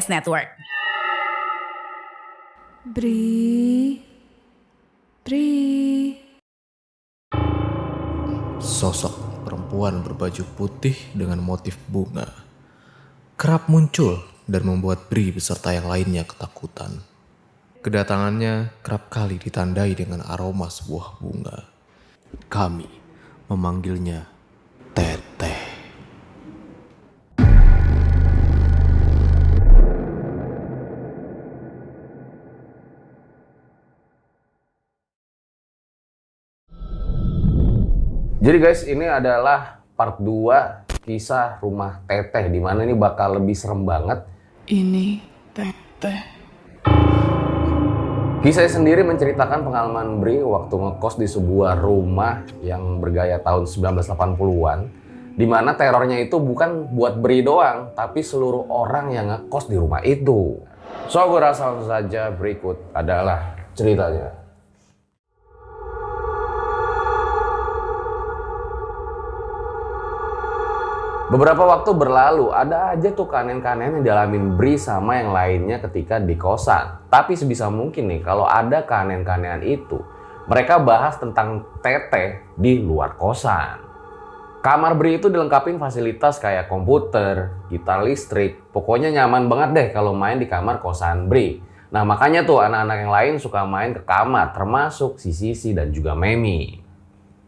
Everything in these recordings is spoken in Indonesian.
Podcast Network. Bri, Bri, Sosok perempuan berbaju putih dengan motif bunga kerap muncul dan membuat Bri beserta yang lainnya ketakutan. Kedatangannya kerap kali ditandai dengan aroma sebuah bunga. Kami memanggilnya Jadi guys, ini adalah part 2 kisah rumah teteh di mana ini bakal lebih serem banget. ini teteh. Kisah sendiri menceritakan pengalaman Bri waktu ngekos di sebuah rumah yang bergaya tahun 1980-an di mana terornya itu bukan buat Bri doang, tapi seluruh orang yang ngekos di rumah itu. So, gue rasa langsung saja berikut adalah ceritanya. Beberapa waktu berlalu, ada aja tuh kanen-kanen yang dialamin Bri sama yang lainnya ketika di kosan. Tapi sebisa mungkin nih, kalau ada kanen-kanean itu, mereka bahas tentang teteh di luar kosan. Kamar Bri itu dilengkapi fasilitas kayak komputer, gitar listrik, pokoknya nyaman banget deh kalau main di kamar kosan Bri. Nah makanya tuh anak-anak yang lain suka main ke kamar, termasuk si Sisi dan juga Memi.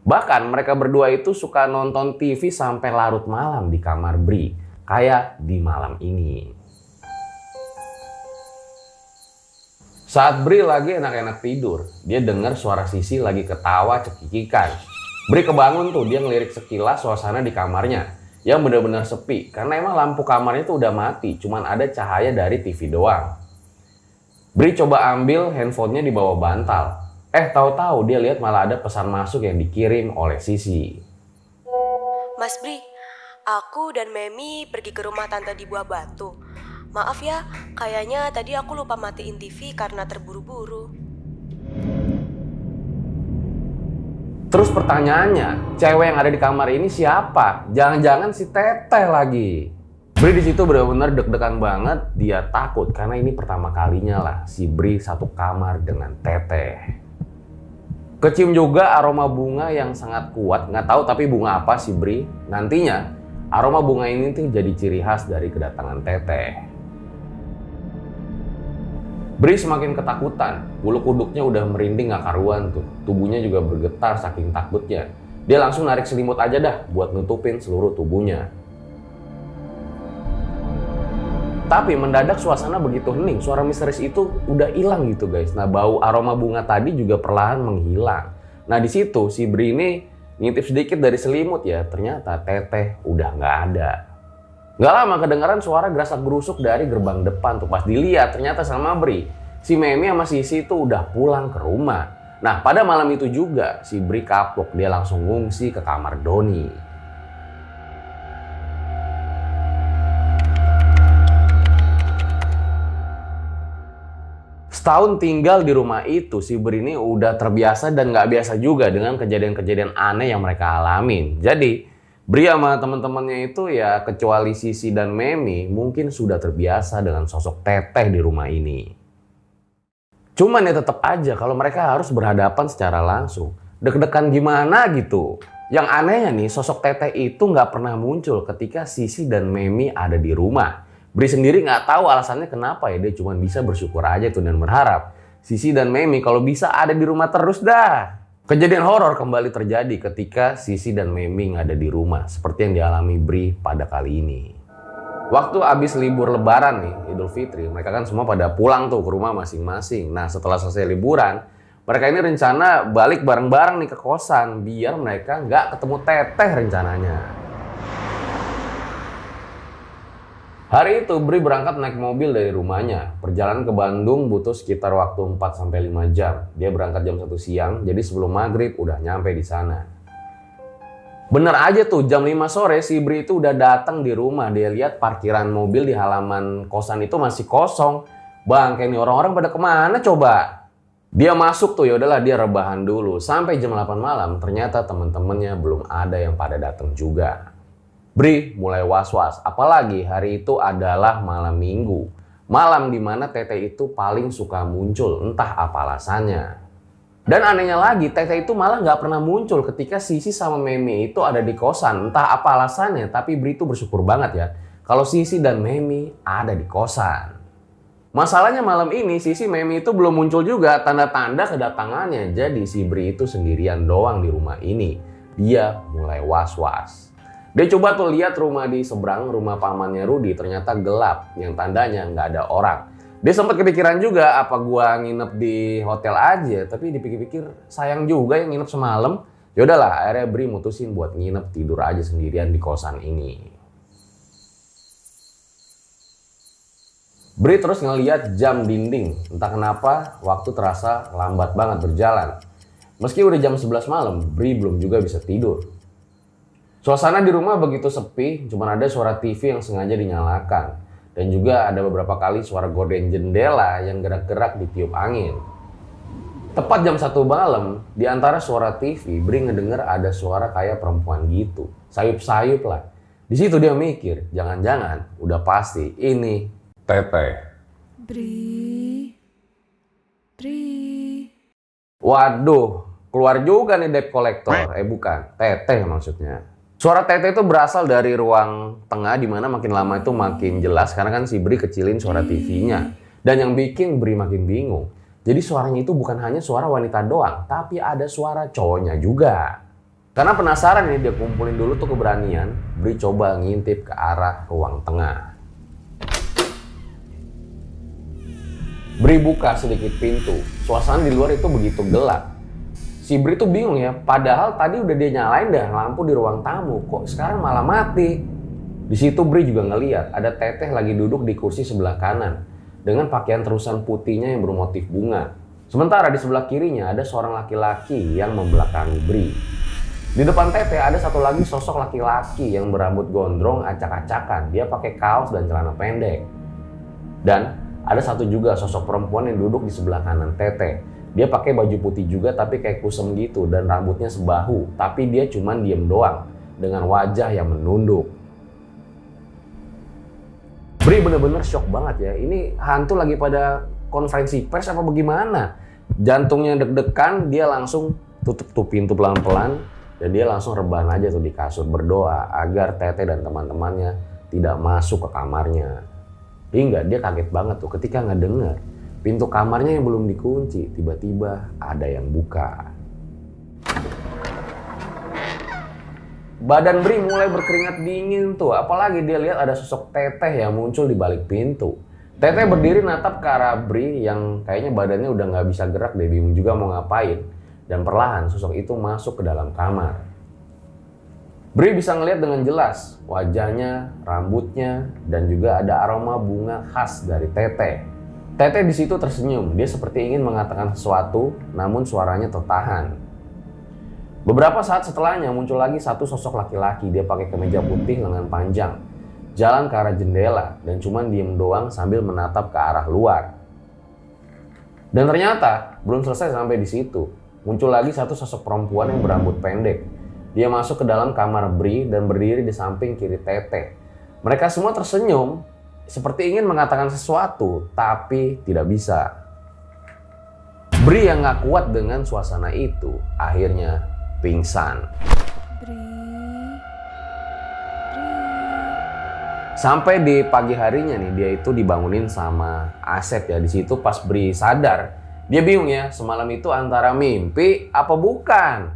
Bahkan mereka berdua itu suka nonton TV sampai larut malam di kamar Bri, kayak di malam ini. Saat Bri lagi enak-enak tidur, dia dengar suara Sisi lagi ketawa cekikikan. Bri kebangun tuh, dia ngelirik sekilas suasana di kamarnya yang benar-benar sepi karena emang lampu kamarnya tuh udah mati, cuman ada cahaya dari TV doang. Bri coba ambil handphonenya di bawah bantal, Eh, tahu-tahu dia lihat malah ada pesan masuk yang dikirim oleh Sisi. Mas Bri, aku dan Memi pergi ke rumah tante di Buah Batu. Maaf ya, kayaknya tadi aku lupa matiin TV karena terburu-buru. Terus pertanyaannya, cewek yang ada di kamar ini siapa? Jangan-jangan si Teteh lagi. Bri di situ benar-benar deg-degan banget. Dia takut karena ini pertama kalinya lah si Bri satu kamar dengan Teteh. Kecium juga aroma bunga yang sangat kuat. Nggak tahu tapi bunga apa sih Bri. Nantinya aroma bunga ini tuh jadi ciri khas dari kedatangan Teteh. Bri semakin ketakutan. Bulu kuduknya udah merinding gak karuan tuh. Tubuhnya juga bergetar saking takutnya. Dia langsung narik selimut aja dah buat nutupin seluruh tubuhnya. Tapi mendadak suasana begitu hening, suara misterius itu udah hilang gitu guys. Nah bau aroma bunga tadi juga perlahan menghilang. Nah di situ si Bri ini ngintip sedikit dari selimut ya, ternyata teteh udah nggak ada. Gak lama kedengaran suara gerasak gerusuk dari gerbang depan tuh pas dilihat ternyata sama Bri. Si Memi sama Sisi itu udah pulang ke rumah. Nah pada malam itu juga si Bri kapok dia langsung ngungsi ke kamar Doni. Setahun tinggal di rumah itu, si Bri ini udah terbiasa dan nggak biasa juga dengan kejadian-kejadian aneh yang mereka alamin. Jadi, Bri sama teman-temannya itu ya kecuali Sisi dan Memi mungkin sudah terbiasa dengan sosok teteh di rumah ini. Cuman ya tetap aja kalau mereka harus berhadapan secara langsung. Deg-degan gimana gitu. Yang anehnya nih sosok teteh itu nggak pernah muncul ketika Sisi dan Memi ada di rumah. Bri sendiri nggak tahu alasannya kenapa ya, dia cuma bisa bersyukur aja tuh dan berharap Sisi dan Memi kalau bisa ada di rumah terus dah. Kejadian horor kembali terjadi ketika Sisi dan Memi nggak ada di rumah, seperti yang dialami Bri pada kali ini. Waktu abis libur lebaran nih, Idul Fitri, mereka kan semua pada pulang tuh ke rumah masing-masing. Nah setelah selesai liburan, mereka ini rencana balik bareng-bareng nih ke kosan, biar mereka nggak ketemu teteh rencananya. Hari itu Bri berangkat naik mobil dari rumahnya. Perjalanan ke Bandung butuh sekitar waktu 4-5 jam. Dia berangkat jam 1 siang, jadi sebelum maghrib udah nyampe di sana. Bener aja tuh, jam 5 sore si Bri itu udah datang di rumah. Dia lihat parkiran mobil di halaman kosan itu masih kosong. Bang, kayak ini orang-orang pada ke mana coba? Dia masuk tuh, ya udahlah dia rebahan dulu. Sampai jam 8 malam, ternyata temen-temennya belum ada yang pada datang juga. Bri mulai was-was, apalagi hari itu adalah malam minggu. Malam di mana Tete itu paling suka muncul, entah apa alasannya. Dan anehnya lagi, Tete itu malah nggak pernah muncul ketika Sisi sama Memi itu ada di kosan. Entah apa alasannya, tapi Bri itu bersyukur banget ya. Kalau Sisi dan Memi ada di kosan. Masalahnya malam ini Sisi Memi itu belum muncul juga tanda-tanda kedatangannya. Jadi si Bri itu sendirian doang di rumah ini. Dia mulai was-was. Dia coba tuh lihat rumah di seberang rumah pamannya Rudi ternyata gelap yang tandanya nggak ada orang. Dia sempat kepikiran juga apa gua nginep di hotel aja, tapi dipikir-pikir sayang juga yang nginep semalam. Yaudahlah, akhirnya Bri mutusin buat nginep tidur aja sendirian di kosan ini. Bri terus ngeliat jam dinding, entah kenapa waktu terasa lambat banget berjalan. Meski udah jam 11 malam, Bri belum juga bisa tidur. Suasana di rumah begitu sepi, cuma ada suara TV yang sengaja dinyalakan. Dan juga ada beberapa kali suara gorden jendela yang gerak-gerak ditiup angin. Tepat jam satu malam, di antara suara TV, Bri ngedenger ada suara kayak perempuan gitu. Sayup-sayup lah. Di situ dia mikir, jangan-jangan udah pasti ini Teteh. Bri. Bri. Waduh, keluar juga nih debt collector. Eh bukan, Teteh maksudnya. Suara Tete itu berasal dari ruang tengah di mana makin lama itu makin jelas karena kan si Bri kecilin suara TV-nya. Dan yang bikin Bri makin bingung. Jadi suaranya itu bukan hanya suara wanita doang, tapi ada suara cowoknya juga. Karena penasaran nih dia kumpulin dulu tuh keberanian, Bri coba ngintip ke arah ruang tengah. Bri buka sedikit pintu. Suasana di luar itu begitu gelap si Bri tuh bingung ya. Padahal tadi udah dia nyalain dah lampu di ruang tamu, kok sekarang malah mati. Di situ Bri juga ngeliat ada Teteh lagi duduk di kursi sebelah kanan dengan pakaian terusan putihnya yang bermotif bunga. Sementara di sebelah kirinya ada seorang laki-laki yang membelakangi Bri. Di depan Teteh ada satu lagi sosok laki-laki yang berambut gondrong acak-acakan. Dia pakai kaos dan celana pendek. Dan ada satu juga sosok perempuan yang duduk di sebelah kanan Teteh dia pakai baju putih juga tapi kayak kusem gitu dan rambutnya sebahu. Tapi dia cuman diem doang dengan wajah yang menunduk. Bri bener-bener shock banget ya. Ini hantu lagi pada konferensi pers apa bagaimana? Jantungnya deg-degan, dia langsung tutup tuh pintu pelan-pelan dan dia langsung rebahan aja tuh di kasur berdoa agar Tete dan teman-temannya tidak masuk ke kamarnya. Hingga dia kaget banget tuh ketika nggak dengar Pintu kamarnya yang belum dikunci, tiba-tiba ada yang buka. Badan Bri mulai berkeringat dingin tuh, apalagi dia lihat ada sosok Teteh yang muncul di balik pintu. Teteh berdiri natap ke arah Bri yang kayaknya badannya udah nggak bisa gerak deh, bingung juga mau ngapain. Dan perlahan sosok itu masuk ke dalam kamar. Bri bisa ngelihat dengan jelas wajahnya, rambutnya, dan juga ada aroma bunga khas dari Teteh. Tete di situ tersenyum. Dia seperti ingin mengatakan sesuatu, namun suaranya tertahan. Beberapa saat setelahnya muncul lagi satu sosok laki-laki. Dia pakai kemeja putih lengan panjang, jalan ke arah jendela dan cuman diem doang sambil menatap ke arah luar. Dan ternyata belum selesai sampai di situ. Muncul lagi satu sosok perempuan yang berambut pendek. Dia masuk ke dalam kamar Bri dan berdiri di samping kiri Tete. Mereka semua tersenyum seperti ingin mengatakan sesuatu, tapi tidak bisa. Bri yang gak kuat dengan suasana itu, akhirnya pingsan. Bri. Bri. Sampai di pagi harinya nih dia itu dibangunin sama Asep ya. Di situ pas Bri sadar, dia bingung ya semalam itu antara mimpi apa bukan.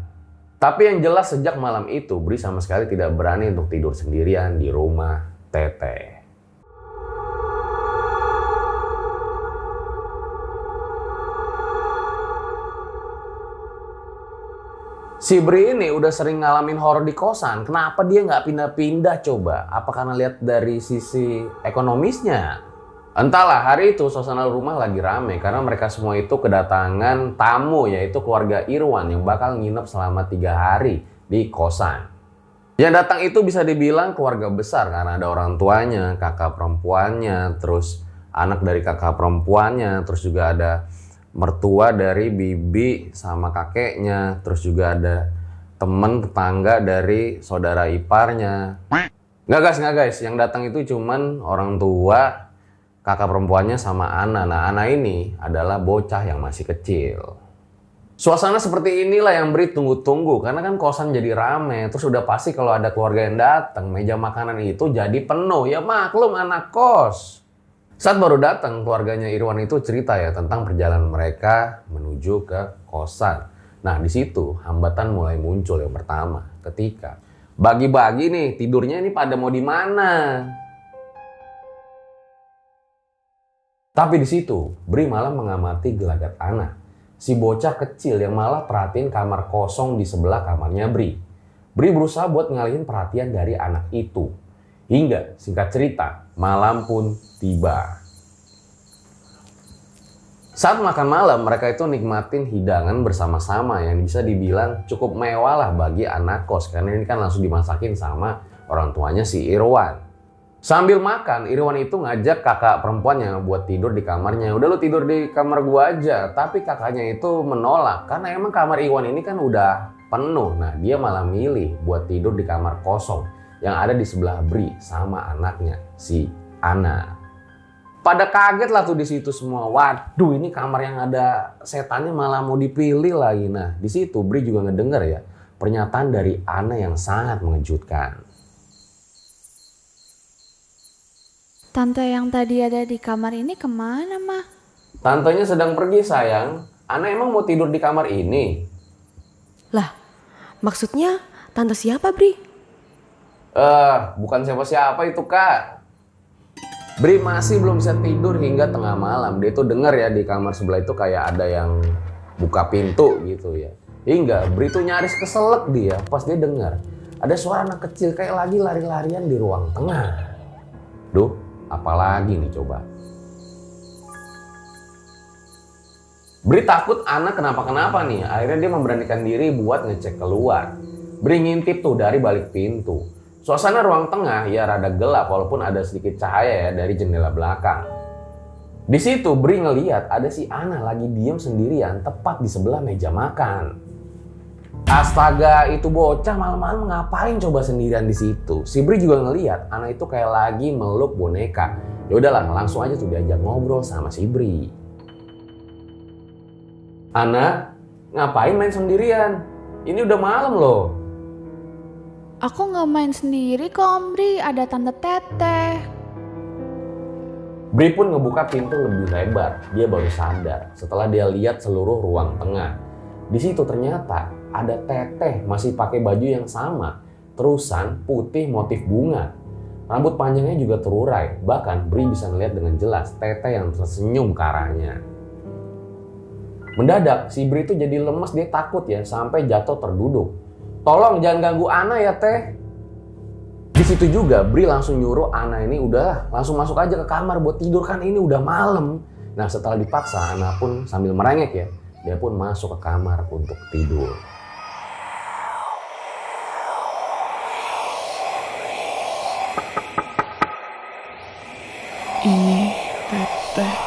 Tapi yang jelas sejak malam itu Bri sama sekali tidak berani untuk tidur sendirian di rumah Teteh. Si Bri ini udah sering ngalamin horor di kosan. Kenapa dia nggak pindah-pindah coba? Apa karena lihat dari sisi ekonomisnya? Entahlah, hari itu suasana rumah lagi rame karena mereka semua itu kedatangan tamu yaitu keluarga Irwan yang bakal nginep selama tiga hari di kosan. Yang datang itu bisa dibilang keluarga besar karena ada orang tuanya, kakak perempuannya, terus anak dari kakak perempuannya, terus juga ada mertua dari bibi sama kakeknya, terus juga ada temen tetangga dari saudara iparnya. Nggak guys, nggak guys, yang datang itu cuman orang tua, kakak perempuannya sama Ana. Nah, Ana ini adalah bocah yang masih kecil. Suasana seperti inilah yang beri tunggu-tunggu karena kan kosan jadi rame. Terus udah pasti kalau ada keluarga yang datang, meja makanan itu jadi penuh. Ya maklum anak kos. Saat baru datang, keluarganya Irwan itu cerita ya tentang perjalanan mereka menuju ke kosan. Nah, di situ hambatan mulai muncul yang pertama ketika bagi-bagi nih tidurnya ini pada mau di mana. Tapi di situ, Bri malah mengamati gelagat Ana, si bocah kecil yang malah perhatiin kamar kosong di sebelah kamarnya Bri. Bri berusaha buat ngalihin perhatian dari anak itu. Hingga singkat cerita, malam pun tiba. Saat makan malam, mereka itu nikmatin hidangan bersama-sama yang bisa dibilang cukup mewah lah bagi anak kos. Karena ini kan langsung dimasakin sama orang tuanya si Irwan. Sambil makan, Irwan itu ngajak kakak perempuannya buat tidur di kamarnya. Udah lu tidur di kamar gua aja. Tapi kakaknya itu menolak. Karena emang kamar Irwan ini kan udah penuh. Nah dia malah milih buat tidur di kamar kosong yang ada di sebelah Bri sama anaknya si Ana. Pada kaget lah tuh di situ semua. Waduh, ini kamar yang ada setannya malah mau dipilih lagi. Nah, di situ Bri juga ngedenger ya pernyataan dari Ana yang sangat mengejutkan. Tante yang tadi ada di kamar ini ke mana, mah? Tantenya sedang pergi sayang. Ana emang mau tidur di kamar ini? Lah, maksudnya tante siapa, Bri? Eh, bukan siapa-siapa itu kak. Bri masih belum bisa tidur hingga tengah malam. Dia tuh denger ya di kamar sebelah itu kayak ada yang buka pintu gitu ya. Hingga Bri tuh nyaris keselak dia pas dia dengar ada suara anak kecil kayak lagi lari-larian di ruang tengah. Duh, apalagi nih coba. Bri takut anak kenapa-kenapa nih. Akhirnya dia memberanikan diri buat ngecek keluar. Bri ngintip tuh dari balik pintu. Suasana ruang tengah ya rada gelap walaupun ada sedikit cahaya ya dari jendela belakang. Di situ Bri ngeliat ada si Ana lagi diem sendirian tepat di sebelah meja makan. Astaga, itu bocah malam-malam ngapain coba sendirian di situ? Si Bri juga ngeliat Ana itu kayak lagi meluk boneka. Ya udahlah, langsung aja tuh diajak ngobrol sama si Bri. Ana, ngapain main sendirian? Ini udah malam loh. Aku nggak main sendiri kok, Om Bri. Ada Tante Teteh. Bri pun ngebuka pintu lebih lebar. Dia baru sadar setelah dia lihat seluruh ruang tengah. Di situ ternyata ada teteh masih pakai baju yang sama, terusan putih motif bunga. Rambut panjangnya juga terurai. Bahkan Bri bisa ngeliat dengan jelas teteh yang tersenyum ke arahnya. Mendadak si Bri itu jadi lemes, dia takut ya sampai jatuh terduduk. Tolong jangan ganggu Ana ya teh. Di situ juga Bri langsung nyuruh Ana ini udah langsung masuk aja ke kamar buat tidur kan ini udah malam. Nah setelah dipaksa Ana pun sambil merengek ya, dia pun masuk ke kamar untuk tidur. Ini Teteh.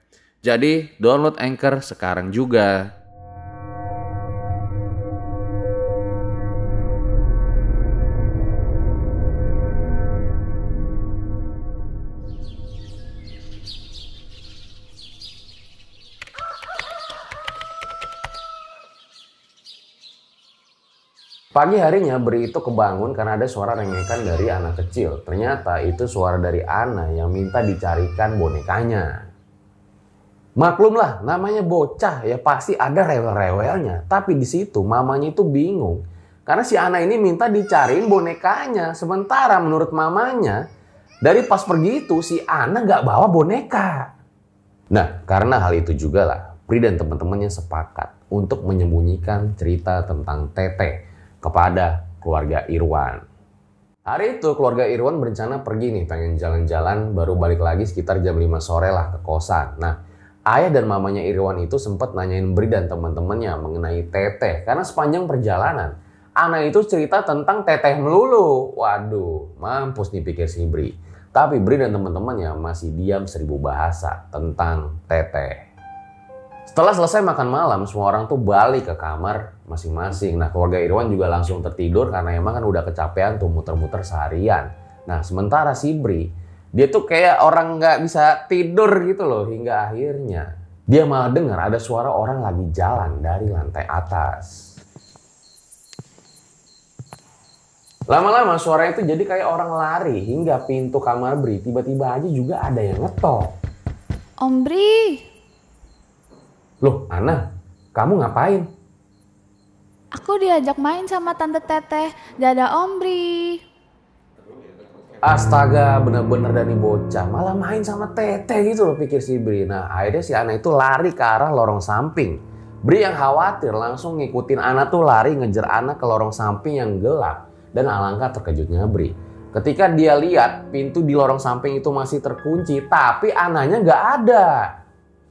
Jadi download Anchor sekarang juga. Pagi harinya Bri itu kebangun karena ada suara rengekan dari anak kecil. Ternyata itu suara dari Ana yang minta dicarikan bonekanya. Maklumlah, namanya bocah ya pasti ada rewel-rewelnya. Tapi di situ mamanya itu bingung. Karena si Ana ini minta dicariin bonekanya. Sementara menurut mamanya, dari pas pergi itu si Ana nggak bawa boneka. Nah, karena hal itu juga lah, Pri dan teman-temannya sepakat untuk menyembunyikan cerita tentang Teteh kepada keluarga Irwan. Hari itu keluarga Irwan berencana pergi nih pengen jalan-jalan baru balik lagi sekitar jam 5 sore lah ke kosan. Nah ayah dan mamanya Irwan itu sempat nanyain Bri dan teman-temannya mengenai teteh karena sepanjang perjalanan anak itu cerita tentang teteh melulu. Waduh mampus nih pikir si Bri. Tapi Bri dan teman-temannya masih diam seribu bahasa tentang teteh. Setelah selesai makan malam, semua orang tuh balik ke kamar masing-masing. Nah, keluarga Irwan juga langsung tertidur karena emang kan udah kecapean tuh muter-muter seharian. Nah, sementara si Bri, dia tuh kayak orang nggak bisa tidur gitu loh hingga akhirnya dia malah dengar ada suara orang lagi jalan dari lantai atas. Lama-lama suara itu jadi kayak orang lari hingga pintu kamar Bri tiba-tiba aja juga ada yang ngetok. Om Bri, Loh, Ana, kamu ngapain? aku diajak main sama Tante Teteh. Dadah Om Bri. Astaga, bener-bener dari bocah. Malah main sama Teteh gitu loh pikir si Bri. Nah, akhirnya si Ana itu lari ke arah lorong samping. Bri yang khawatir langsung ngikutin Ana tuh lari ngejar Ana ke lorong samping yang gelap. Dan alangkah terkejutnya Bri. Ketika dia lihat pintu di lorong samping itu masih terkunci, tapi Ananya nggak ada.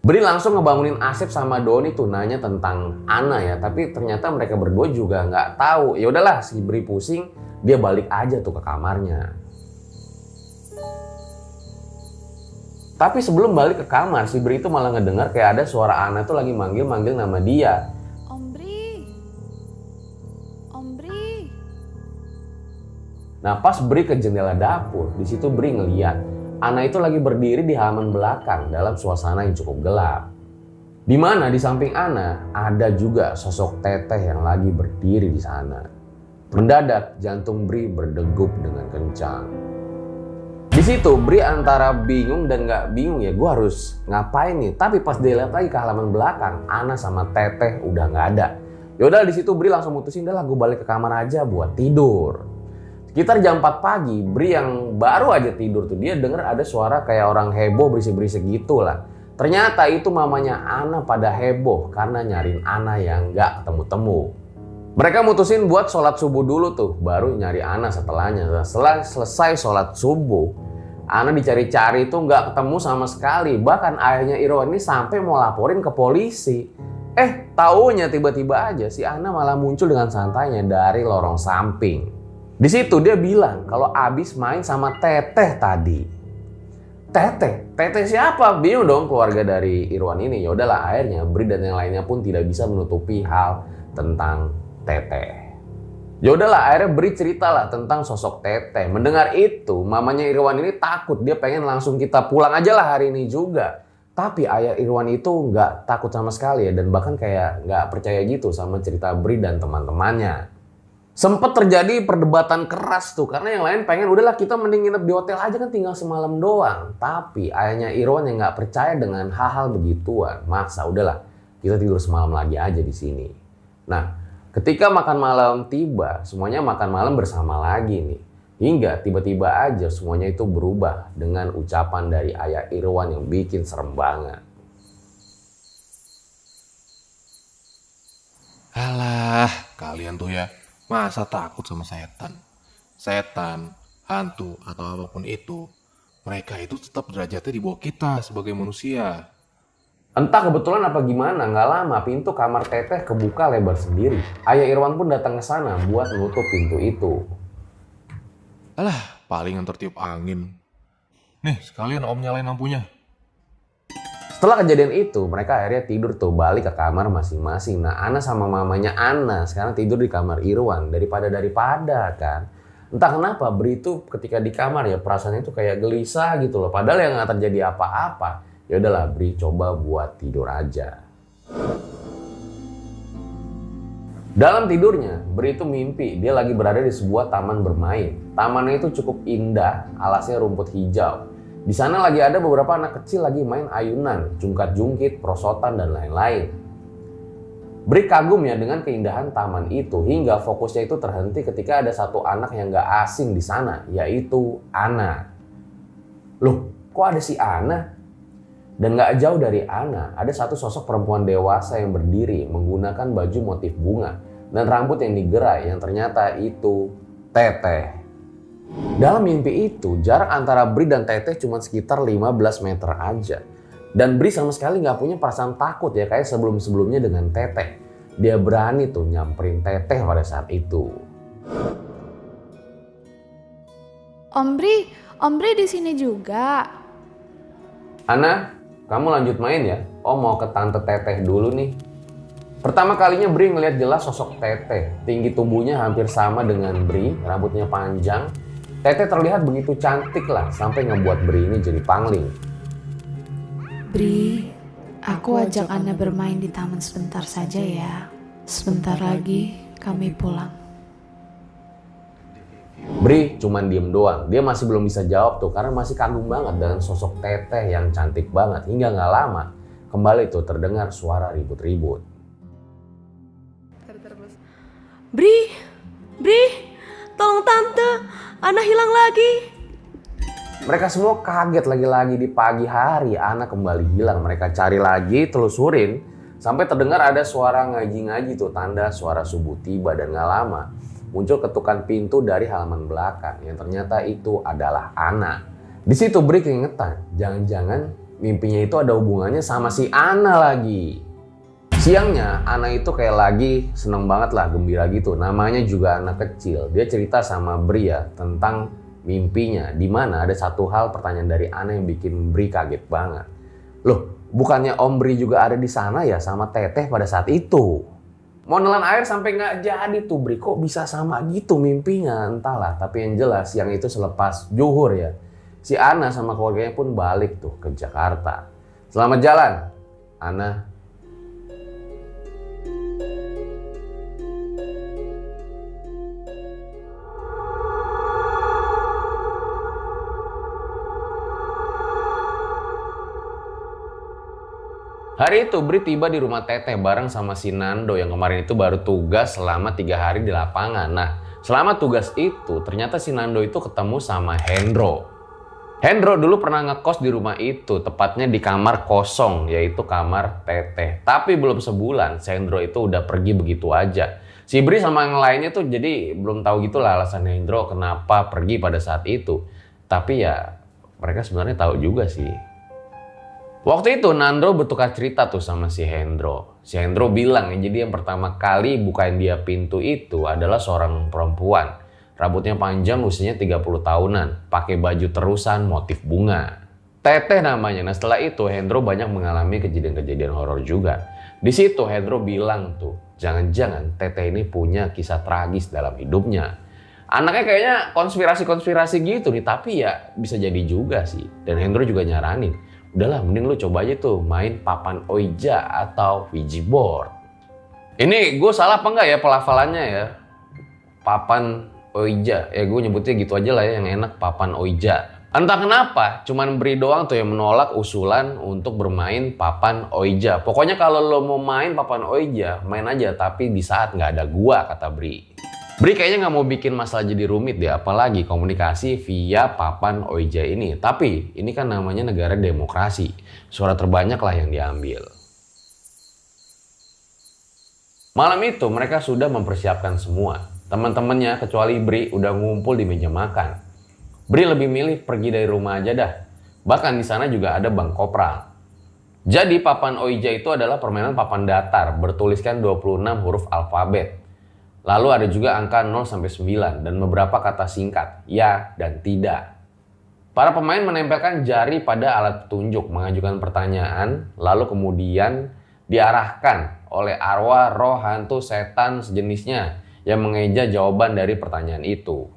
Bri langsung ngebangunin Asep sama Doni tuh nanya tentang Ana ya, tapi ternyata mereka berdua juga nggak tahu. Ya udahlah, si Bri pusing, dia balik aja tuh ke kamarnya. Tapi sebelum balik ke kamar, si Bri itu malah ngedengar kayak ada suara Ana tuh lagi manggil-manggil nama dia. Om Bri. Om Bri. Nah pas Bri ke jendela dapur, di situ Bri ngeliat Ana itu lagi berdiri di halaman belakang dalam suasana yang cukup gelap. Di mana di samping Ana ada juga sosok Teteh yang lagi berdiri di sana. Mendadak jantung Bri berdegup dengan kencang. Di situ Bri antara bingung dan nggak bingung ya gue harus ngapain nih. Tapi pas dia lihat lagi ke halaman belakang, Ana sama Teteh udah nggak ada. Yaudah di situ Bri langsung mutusin udah lah gue balik ke kamar aja buat tidur. Sekitar jam 4 pagi, Bri yang baru aja tidur tuh dia denger ada suara kayak orang heboh berisik-berisik gitu lah. Ternyata itu mamanya Ana pada heboh karena nyariin Ana yang nggak ketemu-temu. Mereka mutusin buat sholat subuh dulu tuh, baru nyari Ana setelahnya. Setelah selesai sholat subuh, Ana dicari-cari tuh nggak ketemu sama sekali. Bahkan ayahnya Irwan ini sampai mau laporin ke polisi. Eh, taunya tiba-tiba aja si Ana malah muncul dengan santainya dari lorong samping. Di situ dia bilang kalau abis main sama Teteh tadi. Teteh, Teteh siapa? Bingung dong keluarga dari Irwan ini. Ya udahlah akhirnya Bri dan yang lainnya pun tidak bisa menutupi hal tentang Teteh. Ya udahlah akhirnya Bri ceritalah tentang sosok Teteh. Mendengar itu, mamanya Irwan ini takut. Dia pengen langsung kita pulang aja lah hari ini juga. Tapi ayah Irwan itu nggak takut sama sekali ya dan bahkan kayak nggak percaya gitu sama cerita Bri dan teman-temannya. Sempet terjadi perdebatan keras tuh karena yang lain pengen udahlah kita mending nginep di hotel aja kan tinggal semalam doang. Tapi ayahnya Irwan yang nggak percaya dengan hal-hal begituan, maksa udahlah kita tidur semalam lagi aja di sini. Nah, ketika makan malam tiba, semuanya makan malam bersama lagi nih. Hingga tiba-tiba aja semuanya itu berubah dengan ucapan dari ayah Irwan yang bikin serem banget. Alah, kalian tuh ya Masa takut sama setan? Setan, hantu, atau apa pun itu, mereka itu tetap derajatnya di bawah kita sebagai manusia. Entah kebetulan apa gimana, nggak lama pintu kamar Teteh kebuka lebar sendiri. Ayah Irwan pun datang ke sana buat menutup pintu itu. Alah, paling yang tertiup angin. Nih, sekalian om nyalain lampunya. Setelah kejadian itu, mereka akhirnya tidur tuh balik ke kamar masing-masing. Nah, Ana sama mamanya Ana sekarang tidur di kamar Irwan daripada daripada kan. Entah kenapa Bri itu ketika di kamar ya perasaannya itu kayak gelisah gitu loh. Padahal yang nggak terjadi apa-apa. Ya udahlah Bri coba buat tidur aja. Dalam tidurnya, Bri itu mimpi dia lagi berada di sebuah taman bermain. Tamannya itu cukup indah, alasnya rumput hijau. Di sana lagi ada beberapa anak kecil lagi main ayunan, jungkat-jungkit, prosotan, dan lain-lain. Bri kagum ya dengan keindahan taman itu hingga fokusnya itu terhenti ketika ada satu anak yang gak asing di sana, yaitu Ana. Loh, kok ada si Ana? Dan gak jauh dari Ana, ada satu sosok perempuan dewasa yang berdiri menggunakan baju motif bunga dan rambut yang digerai yang ternyata itu Teteh. Dalam mimpi itu, jarak antara Bri dan Teteh cuma sekitar 15 meter aja. Dan Bri sama sekali nggak punya perasaan takut ya kayak sebelum-sebelumnya dengan Teteh. Dia berani tuh nyamperin Teteh pada saat itu. Om Bri, Om Bri di sini juga. Ana, kamu lanjut main ya. Oh mau ke tante Teteh dulu nih. Pertama kalinya Bri ngeliat jelas sosok Teteh. Tinggi tubuhnya hampir sama dengan Bri, rambutnya panjang. Teteh terlihat begitu cantik lah sampai ngebuat Bri ini jadi pangling. Bri, aku ajak Anda bermain di taman sebentar saja ya. Sebentar lagi kami pulang. Bri cuman diem doang. Dia masih belum bisa jawab tuh karena masih kagum banget dengan sosok teteh yang cantik banget. Hingga nggak lama kembali tuh terdengar suara ribut-ribut. Bri, Bri, tolong tante, Ana hilang lagi. Mereka semua kaget lagi-lagi di pagi hari anak kembali hilang. Mereka cari lagi, telusurin sampai terdengar ada suara ngaji-ngaji tuh tanda suara subuh tiba dan nggak lama muncul ketukan pintu dari halaman belakang yang ternyata itu adalah Ana. Di situ Bri keingetan, jangan-jangan mimpinya itu ada hubungannya sama si Ana lagi. Siangnya Ana itu kayak lagi seneng banget lah, gembira gitu. Namanya juga anak kecil. Dia cerita sama Bri ya tentang mimpinya. Di mana ada satu hal pertanyaan dari Ana yang bikin Bri kaget banget. Loh, bukannya Om Bri juga ada di sana ya sama Teteh pada saat itu? Mau nelan air sampai nggak jadi tuh Bri. Kok bisa sama gitu mimpinya? Entahlah. Tapi yang jelas yang itu selepas juhur ya. Si Ana sama keluarganya pun balik tuh ke Jakarta. Selamat jalan, Ana. Hari itu Bri tiba di rumah Teteh bareng sama si Nando yang kemarin itu baru tugas selama tiga hari di lapangan. Nah, selama tugas itu ternyata si Nando itu ketemu sama Hendro. Hendro dulu pernah ngekos di rumah itu, tepatnya di kamar kosong, yaitu kamar Teteh. Tapi belum sebulan, si Hendro itu udah pergi begitu aja. Si Bri sama yang lainnya tuh jadi belum tahu gitu lah alasan Hendro kenapa pergi pada saat itu. Tapi ya mereka sebenarnya tahu juga sih. Waktu itu Nandro bertukar cerita tuh sama si Hendro. Si Hendro bilang ya jadi yang pertama kali bukain dia pintu itu adalah seorang perempuan. Rambutnya panjang usianya 30 tahunan. Pakai baju terusan motif bunga. Teteh namanya. Nah setelah itu Hendro banyak mengalami kejadian-kejadian horor juga. Di situ Hendro bilang tuh, jangan-jangan Teteh ini punya kisah tragis dalam hidupnya. Anaknya kayaknya konspirasi-konspirasi gitu nih, tapi ya bisa jadi juga sih. Dan Hendro juga nyaranin, udahlah mending lu coba aja tuh main papan oija atau Ouija board. Ini gue salah apa enggak ya pelafalannya ya? Papan oija, ya gue nyebutnya gitu aja lah ya yang enak papan oija. Entah kenapa, cuman beri doang tuh yang menolak usulan untuk bermain papan oija. Pokoknya kalau lo mau main papan oija, main aja tapi di saat nggak ada gua kata Bri. Bri kayaknya nggak mau bikin masalah jadi rumit deh, apalagi komunikasi via papan OIJ ini. Tapi ini kan namanya negara demokrasi, suara terbanyak lah yang diambil. Malam itu mereka sudah mempersiapkan semua. Teman-temannya kecuali Bri udah ngumpul di meja makan. Bri lebih milih pergi dari rumah aja dah. Bahkan di sana juga ada Bang Kopral. Jadi papan Oija itu adalah permainan papan datar bertuliskan 26 huruf alfabet. Lalu ada juga angka 0 sampai 9 dan beberapa kata singkat, ya dan tidak. Para pemain menempelkan jari pada alat petunjuk, mengajukan pertanyaan, lalu kemudian diarahkan oleh arwah, roh, hantu, setan, sejenisnya yang mengeja jawaban dari pertanyaan itu.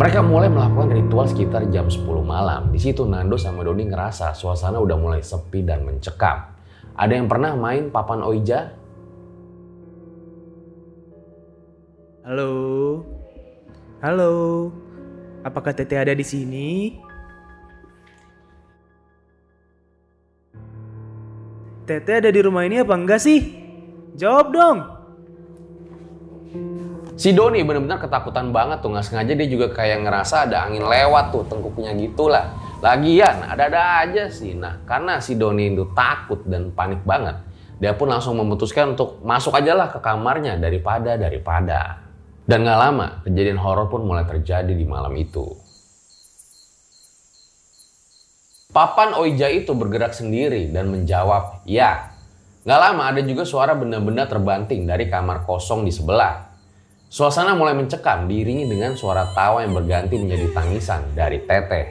Mereka mulai melakukan ritual sekitar jam 10 malam. Di situ Nando sama Doni ngerasa suasana udah mulai sepi dan mencekam. Ada yang pernah main papan Oija? Halo. Halo. Apakah Teteh ada di sini? Teteh ada di rumah ini apa enggak sih? Jawab dong. Si Doni bener-bener ketakutan banget tuh, nggak sengaja dia juga kayak ngerasa ada angin lewat tuh, tengkuknya gitulah. Lagian, ada-ada aja sih. Nah, karena si Doni itu takut dan panik banget, dia pun langsung memutuskan untuk masuk aja lah ke kamarnya daripada daripada. Dan gak lama, kejadian horor pun mulai terjadi di malam itu. Papan Oija itu bergerak sendiri dan menjawab, ya. Gak lama ada juga suara benda-benda terbanting dari kamar kosong di sebelah. Suasana mulai mencekam diiringi dengan suara tawa yang berganti menjadi tangisan dari Teteh.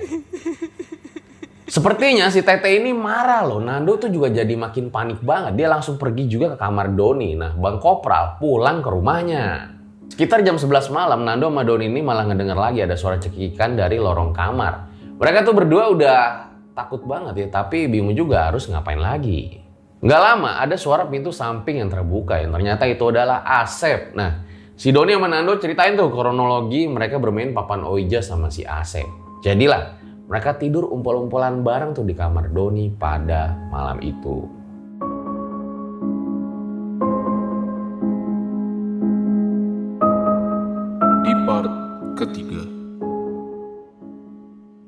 Sepertinya si Teteh ini marah loh. Nando tuh juga jadi makin panik banget. Dia langsung pergi juga ke kamar Doni. Nah, Bang Kopral pulang ke rumahnya. Sekitar jam 11 malam, Nando sama Doni ini malah ngedenger lagi ada suara cekikan dari lorong kamar. Mereka tuh berdua udah takut banget ya, tapi bingung juga harus ngapain lagi. Nggak lama, ada suara pintu samping yang terbuka yang ternyata itu adalah Asep. Nah, Si Doni sama Nando ceritain tuh kronologi mereka bermain papan Oija sama si Asep. Jadilah mereka tidur umpol-umpolan bareng tuh di kamar Doni pada malam itu.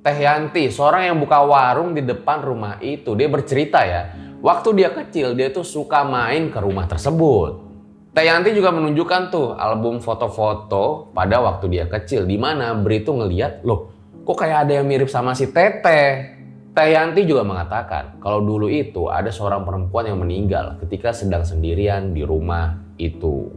Teh Yanti, seorang yang buka warung di depan rumah itu, dia bercerita ya, waktu dia kecil dia tuh suka main ke rumah tersebut. Teh Yanti juga menunjukkan tuh album foto-foto pada waktu dia kecil, di mana Bri tuh ngeliat, loh kok kayak ada yang mirip sama si Teteh. Teh Yanti juga mengatakan kalau dulu itu ada seorang perempuan yang meninggal ketika sedang sendirian di rumah itu.